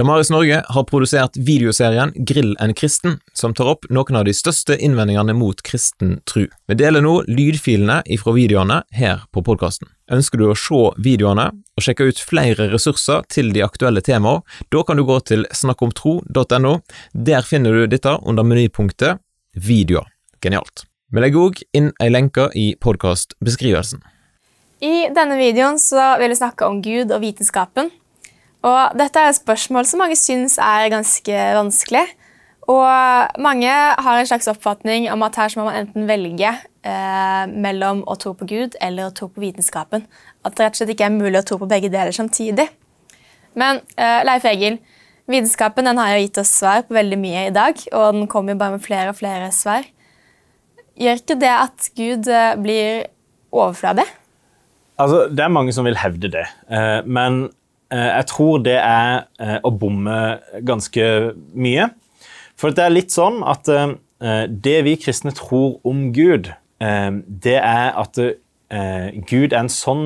Damaris Norge har produsert videoserien Grill en kristen, som tar opp noen av de største innvendingene mot kristen tru. Vi deler nå lydfilene ifra videoene her på podkasten. Ønsker du å se videoene og sjekke ut flere ressurser til de aktuelle temaene, da kan du gå til snakkomtro.no. Der finner du dette under menypunktet Videoer. Genialt. Vi legger òg inn ei lenke i podkastbeskrivelsen. I denne videoen så vil vi snakke om Gud og vitenskapen. Og dette er et spørsmål som mange syns er ganske vanskelig. Og mange har en slags oppfatning om at her må man enten velge eh, mellom å tro på Gud eller å tro på vitenskapen. At det rett og slett ikke er mulig å tro på begge deler samtidig. Men eh, Leif Egil, vitenskapen har jo gitt oss svar på veldig mye i dag, og den kommer jo bare med flere og flere svar. Gjør ikke det at Gud eh, blir overfladig? Altså, det er mange som vil hevde det, eh, men jeg tror det er eh, å bomme ganske mye. For det er litt sånn at eh, det vi kristne tror om Gud, det er at Gud er en sånn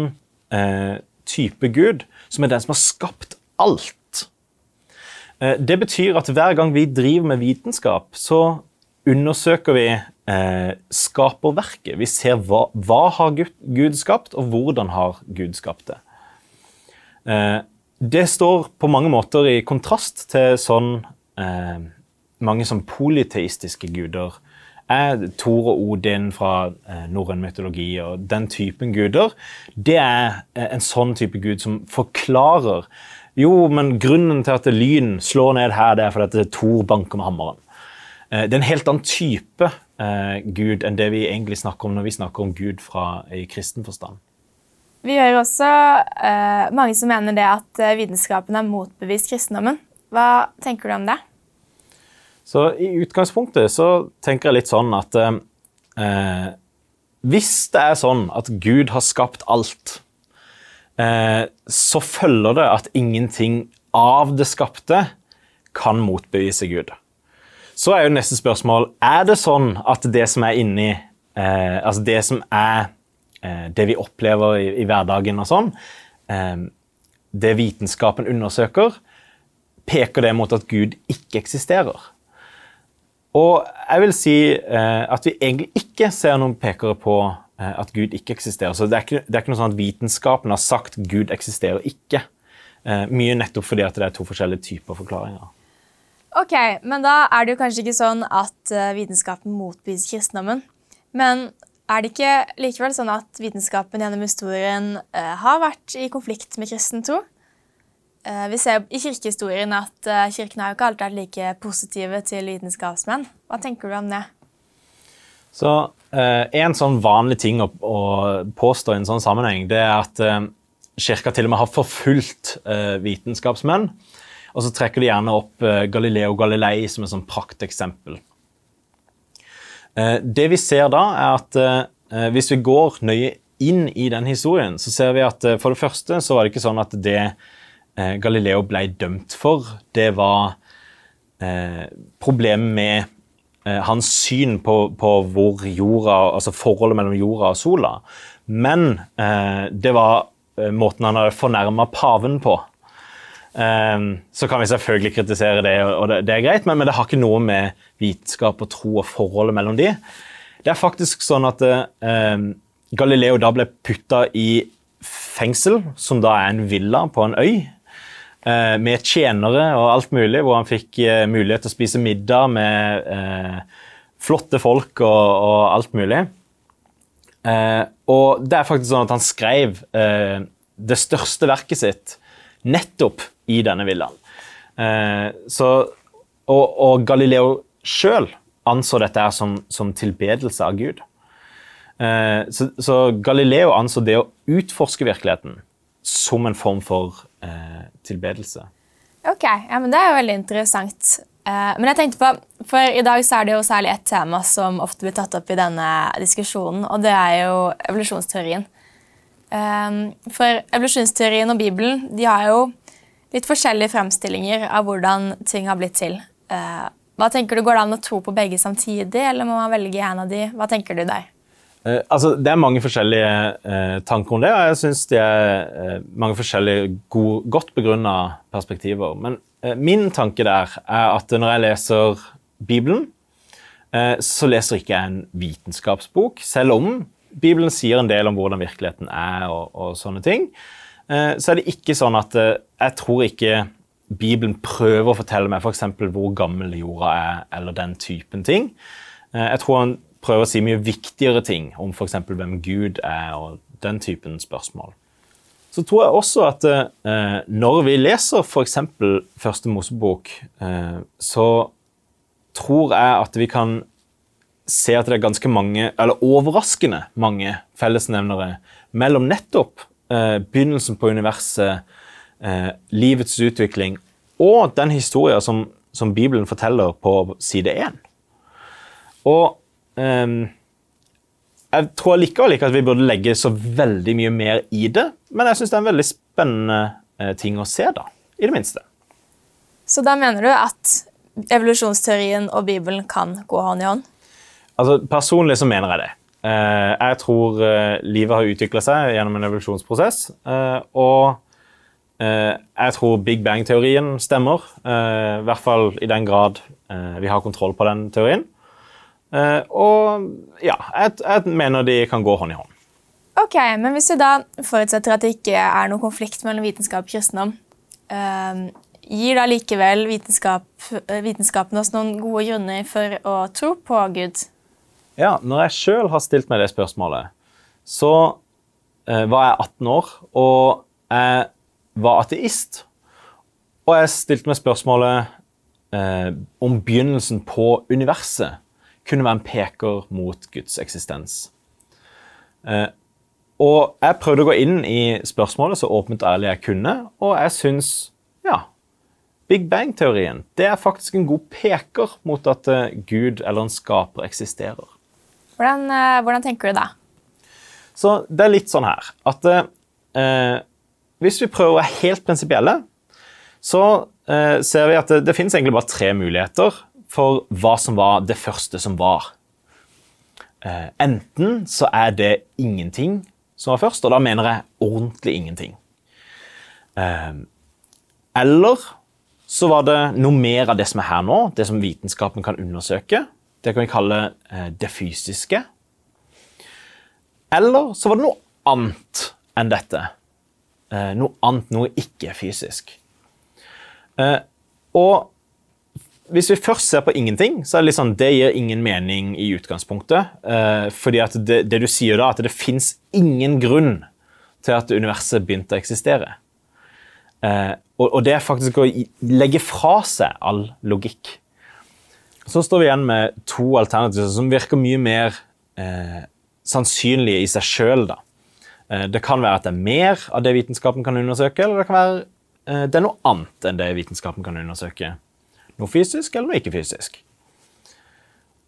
type Gud som er den som har skapt alt. Det betyr at hver gang vi driver med vitenskap, så undersøker vi skaperverket. Vi ser hva, hva har Gud skapt, og hvordan har Gud skapt det. Det står på mange måter i kontrast til sånn eh, mange sånn polyteistiske guder er Thor og Odin fra eh, norrøn mytologi og den typen guder. Det er eh, en sånn type gud som forklarer Jo, men grunnen til at lyn slår ned her, det er fordi at Thor banker med hammeren. Eh, det er en helt annen type eh, gud enn det vi egentlig snakker om når vi snakker om Gud fra, i kristen forstand. Vi hører også uh, mange som mener det at uh, vitenskapen har motbevist kristendommen. Hva tenker du om det? Så I utgangspunktet så tenker jeg litt sånn at uh, hvis det er sånn at Gud har skapt alt, så følger det at ingenting av det skapte kan motbevise Gud. Så er jo neste spørsmål er det sånn at det som er inni Altså det som er Eh, det vi opplever i, i hverdagen og sånn, eh, det vitenskapen undersøker, peker det mot at Gud ikke eksisterer. Og jeg vil si eh, at vi egentlig ikke ser noen pekere på at Gud ikke eksisterer. Så det er ikke, det er ikke noe sånn at vitenskapen har sagt Gud eksisterer ikke. Mye nettopp fordi det er to forskjellige typer forklaringer. Ok, Men da er det jo kanskje ikke sånn at vitenskapen motbeviser kristendommen. Men er det ikke likevel sånn at vitenskapen gjennom historien uh, har vært i konflikt med kristen tro? Uh, vi ser i kirkehistorien at uh, kirken har jo ikke alltid vært like positive til vitenskapsmenn. Hva tenker du om det? Så En sånn vanlig ting å, å, påstå i en sånn sammenheng, det er at kirka til og med har forfulgt vitenskapsmenn. Og så trekker de gjerne opp Galileo Galilei som et sånn prakteksempel. Eh, det vi ser da, er at eh, hvis vi går nøye inn i den historien, så ser vi at eh, for det første så var det ikke sånn at det Galileo ble dømt for, det var problemet med hans syn på, på, hvor jorda, altså forholdet mellom jorda og sola. Men det var måten han hadde fornærma paven på. Um, så kan vi selvfølgelig kritisere det, og det, er greit, men, det har ikke noe med vitenskap og tro og forholdet mellom de. Det er faktisk sånn at um, Galileo da ble putta i fengsel, som da er en villa på en øy, uh, med tjenere og alt mulig, hvor han fikk uh, mulighet til å spise middag med uh, flotte folk og, og alt mulig. og det er faktisk sånn at han skrev det største verket sitt nettopp i denne villaen. Eh, så, og, og, Galileo sjøl anså dette som, som, tilbedelse av Gud. Eh, så, så, Galileo anså det å utforske virkeligheten som en form for eh, tilbedelse. Ok, ja, men Det er jo veldig interessant. Men jeg tenkte på, for I dag så er det jo særlig ett tema som ofte blir tatt opp i denne diskusjonen, og det er jo evolusjonsteorien. For evolusjonsteorien og Bibelen de har jo litt forskjellige fremstillinger av hvordan ting har blitt til. Uh, hva tenker du, Går det an å tro på begge samtidig, eller må man velge en av de? Hva tenker du der? Uh, altså, det er mange forskjellige uh, tanker om det, og jeg syns det er mange forskjellige god, godt begrunna perspektiver. Men eh, min tanke der er at når jeg leser Bibelen, eh, så leser ikke jeg en vitenskapsbok, selv om Bibelen sier en del om hvordan virkeligheten er og, og sånne ting. Eh, så er det ikke sånn at eh, jeg tror ikke Bibelen prøver å fortelle meg f.eks. hvor gammel jorda er, eller den typen ting. Eh, jeg tror han prøver å si mye viktigere ting om f.eks. hvem Gud er, og den typen spørsmål. Så tror jeg også at når vi leser f.eks. Første Mosebok, så tror jeg at vi kan se at det er ganske mange, eller overraskende mange, fellesnevnere mellom nettopp begynnelsen på universet, eh, livets utvikling og den historien som, som, Bibelen forteller på side 1. Og eh, jeg tror likevel ikke at vi burde legge så veldig mye mer i det, men jeg syns det er en veldig spennende eh, ting å se, da. I det minste. Så da mener du at evolusjonsteorien og Bibelen kan gå hånd i hånd? Altså, Personlig så mener jeg det. Eh, jeg tror eh, livet har utvikla seg gjennom en evolusjonsprosess. Og jeg tror big bang-teorien stemmer. I hvert fall i den grad vi har kontroll på den teorien. Og ja, jeg, jeg mener de kan gå hånd i hånd. Ok, Men hvis vi da forutsetter at det ikke er noen konflikt mellom vitenskap og kristendom, gir da likevel vitenskap, vitenskapen oss noen gode grunner for å tro på Gud? Ja, når jeg sjøl har stilt meg det spørsmålet, så eh, var jeg 18 år, og jeg var ateist. Og jeg stilte meg spørsmålet eh, om begynnelsen på universet kunne være en peker mot Guds eksistens. Eh, og jeg prøvde å gå inn i spørsmålet så åpent og ærlig jeg kunne, og jeg syns ja, Big Bang-teorien det er faktisk en god peker mot at uh, Gud eller en skaper eksisterer. Hvordan, uh, hvordan, tenker du da? Så Det er litt sånn her at uh, hvis vi prøver å være helt prinsipielle, så ser vi at det, det finnes egentlig bare tre muligheter for hva som var det første som var. enten så er det ingenting som var først, og da mener jeg ordentlig ingenting. Ehm, eller så var det noe mer av det som er her nå, det som vitenskapen kan undersøke. Det kan vi kalle eh, det fysiske. Eller så var det noe annet enn dette. Eh, noe annet, noe ikke-fysisk. Eh, og hvis vi først ser på ingenting, så er det litt sånn, det gir ingen mening i utgangspunktet. Fordi at det, det, du sier da, at det fins ingen grunn til at universet begynte å eksistere. Og, det er faktisk å legge fra seg all logikk. Så står vi igjen med to alternativer som virker mye mer eh, sannsynlige i seg sjøl. Eh, det kan være at det er mer av det vitenskapen kan undersøke, eller det kan være eh, det er noe annet enn det vitenskapen kan undersøke. Noe fysisk eller noe ikke-fysisk.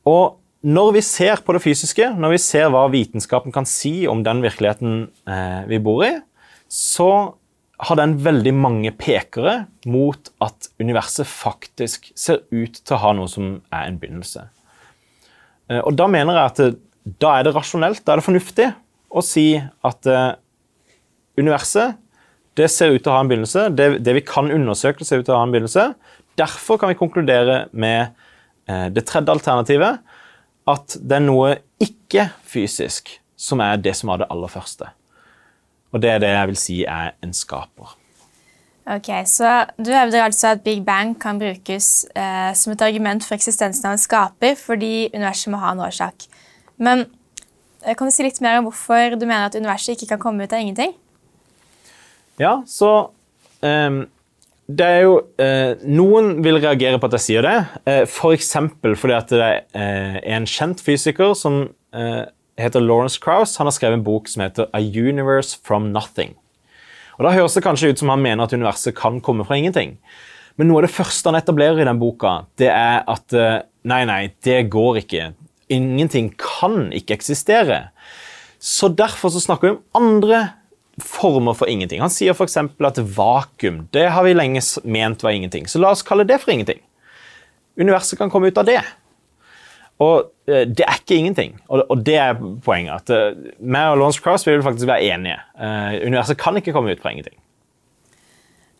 Og når vi ser på det fysiske, når vi ser hva vitenskapen kan si om den virkeligheten eh, vi bor i, så har den veldig mange pekere mot at universet faktisk ser ut til å ha noe som er en begynnelse. Eh, og da mener jeg at det, da er det rasjonelt, da er det fornuftig å si at eh, universet det ser ut til å ha en begynnelse. Det, det vi kan undersøke, ser ut til å ha en begynnelse. Derfor kan vi konkludere med eh, det tredje alternativet, at det er noe ikke-fysisk som er det som var det aller første. Og det er det jeg vil si er en skaper. Ok, Så du hevder altså at Big Bang kan brukes eh, som et argument for eksistensen av en skaper fordi universet må ha en årsak. Men eh, kan du si litt mer om hvorfor du mener at universet ikke kan komme ut av ingenting? Ja, så um det er jo, eh, Noen vil reagere på at jeg sier det, eh, f.eks. For fordi at det er eh, en kjent fysiker som eh, heter Lawrence Krauss. Han har skrevet en bok som heter A Universe from Nothing. Og Da høres det kanskje ut som han mener at universet kan komme fra ingenting. Men noe av det første han etablerer i den boka, det er at eh, nei, nei, det går ikke. Ingenting kan ikke eksistere. Så derfor så snakker vi om andre former for ingenting. Han sier f.eks. at vakuum det har vi lenge ment var ingenting, så la oss kalle det for ingenting. Universet kan komme ut av det. Og eh, det er ikke ingenting. Og det er poenget. at uh, meg og Lawrence Cross vil faktisk være enige. Uh, universet kan ikke komme ut fra ingenting.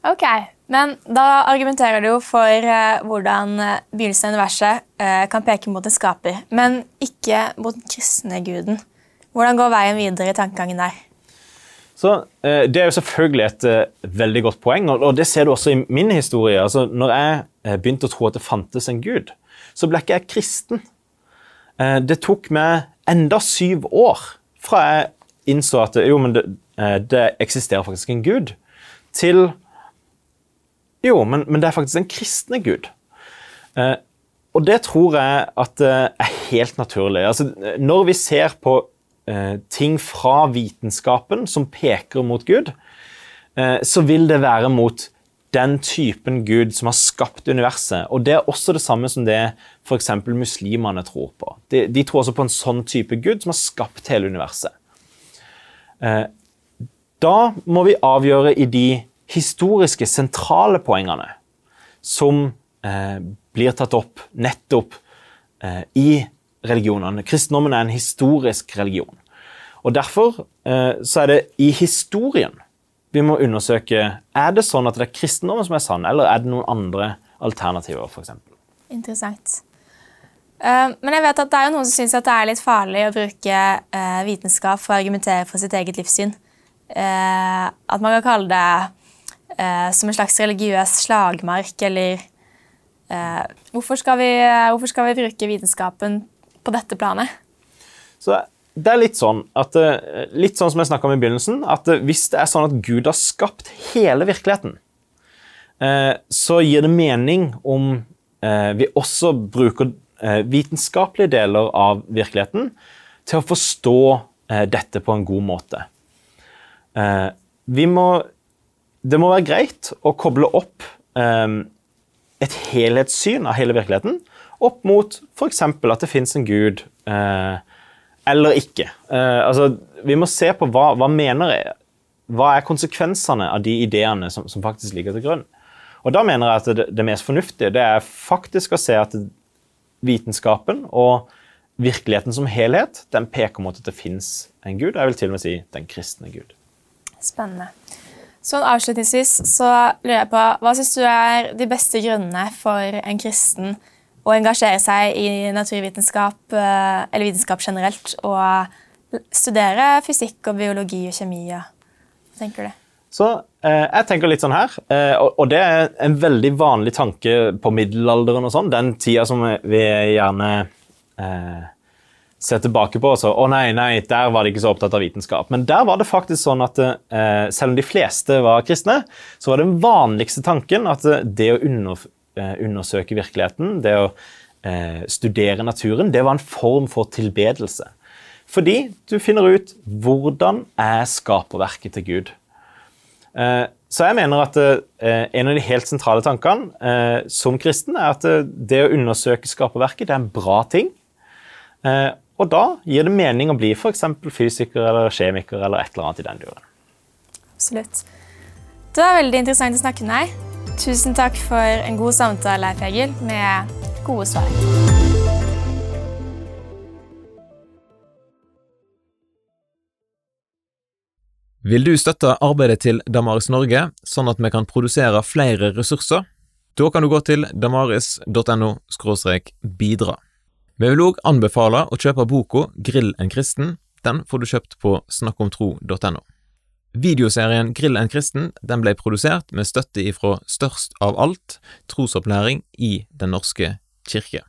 Ok, men da argumenterer du jo for eh, hvordan eh, begynnelsen av universet eh, kan peke mot en skaper, men ikke mot den kristne guden. Hvordan går veien videre i tankegangen der? Så eh, Det er jo selvfølgelig et eh, veldig godt poeng, og, det ser du også i min historie. Altså, når jeg eh, begynte å tro at det fantes en gud, så ble ikke jeg kristen. Eh, det tok meg enda syv år fra jeg innså at jo, men det, eh, det eksisterer faktisk en gud, til Jo, men, men det er faktisk en kristne gud. Eh, og det tror jeg at er helt naturlig. Altså, når vi ser på ting fra vitenskapen som peker mot Gud, så vil det være mot den typen Gud som har skapt universet. Og Det er også det samme som det f.eks. muslimene tror på. De, de, tror også på en sånn type Gud som har skapt hele universet. Eh, da må vi avgjøre i de historiske, sentrale poengene som eh, blir tatt opp nettopp eh, i religionene. Kristendommen er en historisk religion. Og Derfor eh, så er det i historien vi må undersøke er det sånn at det er kristendommen som er sann, eller er det noen andre alternativer. For eksempel. Interessant. Uh, men jeg vet at det er jo noen som syns det er litt farlig å bruke uh, vitenskap for å argumentere for sitt eget livssyn. Uh, at man kan kalle det som en slags religiøs slagmark, eller hvorfor skal, vi, hvorfor, skal vi, bruke vitenskapen på dette planet? Så det er litt sånn, at, litt sånn som jeg snakka om i begynnelsen, at hvis det er sånn at Gud har skapt hele virkeligheten, så gir det mening om vi også bruker vitenskapelige deler av virkeligheten til å forstå dette på en god måte. Vi må, det må være greit å koble opp et helhetssyn av hele virkeligheten opp mot f.eks. at det fins en gud eller ikke. Uh, altså, vi må se på hva, hva mener jeg, hva er konsekvensene av de ideene som, som, faktisk ligger til grunn. Og Da mener jeg at det, det, mest fornuftige det er faktisk å se at vitenskapen og virkeligheten som helhet den peker mot at det fins en gud. Jeg vil til og med si den kristne gud. Spennende. Sånn Avslutningsvis så lurer jeg på, hva syns du er de beste grunnene for en kristen å engasjere seg i naturvitenskap, eh, eller vitenskap generelt, og studere fysikk og biologi og kjemi. Hva tenker du? Så eh, jeg tenker litt sånn her, eh, og, og, det er en veldig vanlig tanke på middelalderen og sånn, den tida som vi gjerne eh, ser tilbake på og så Å nei, nei, der var de ikke så opptatt av vitenskap. Men der var det faktisk sånn at eh, selv om de fleste var kristne, så var den vanligste tanken at det å under, undersøke virkeligheten, det å eh, studere naturen, det var en form for tilbedelse. Fordi du finner ut hvordan er skaperverket til Gud. Eh, så jeg mener at en av de helt sentrale tankene som kristen er at det å undersøke skaperverket er en bra ting. Og da gir det mening å bli f.eks. fysiker eller kjemiker eller et eller annet i den duren. Absolutt. Det var veldig interessant å snakke med deg. Tusen takk for en god samtale, Leif Egil, med gode svar. Vil du støtte arbeidet til Damaris Norge, sånn at vi kan produsere flere ressurser? Da kan du gå til damaris.no bidra. Vi vil òg anbefale å kjøpe boka Grill en kristen. Den får du kjøpt på snakkomtro.no. Videoserien Grill en kristen den ble produsert med støtte ifra Størst av alt, trosopplæring i Den norske kirke.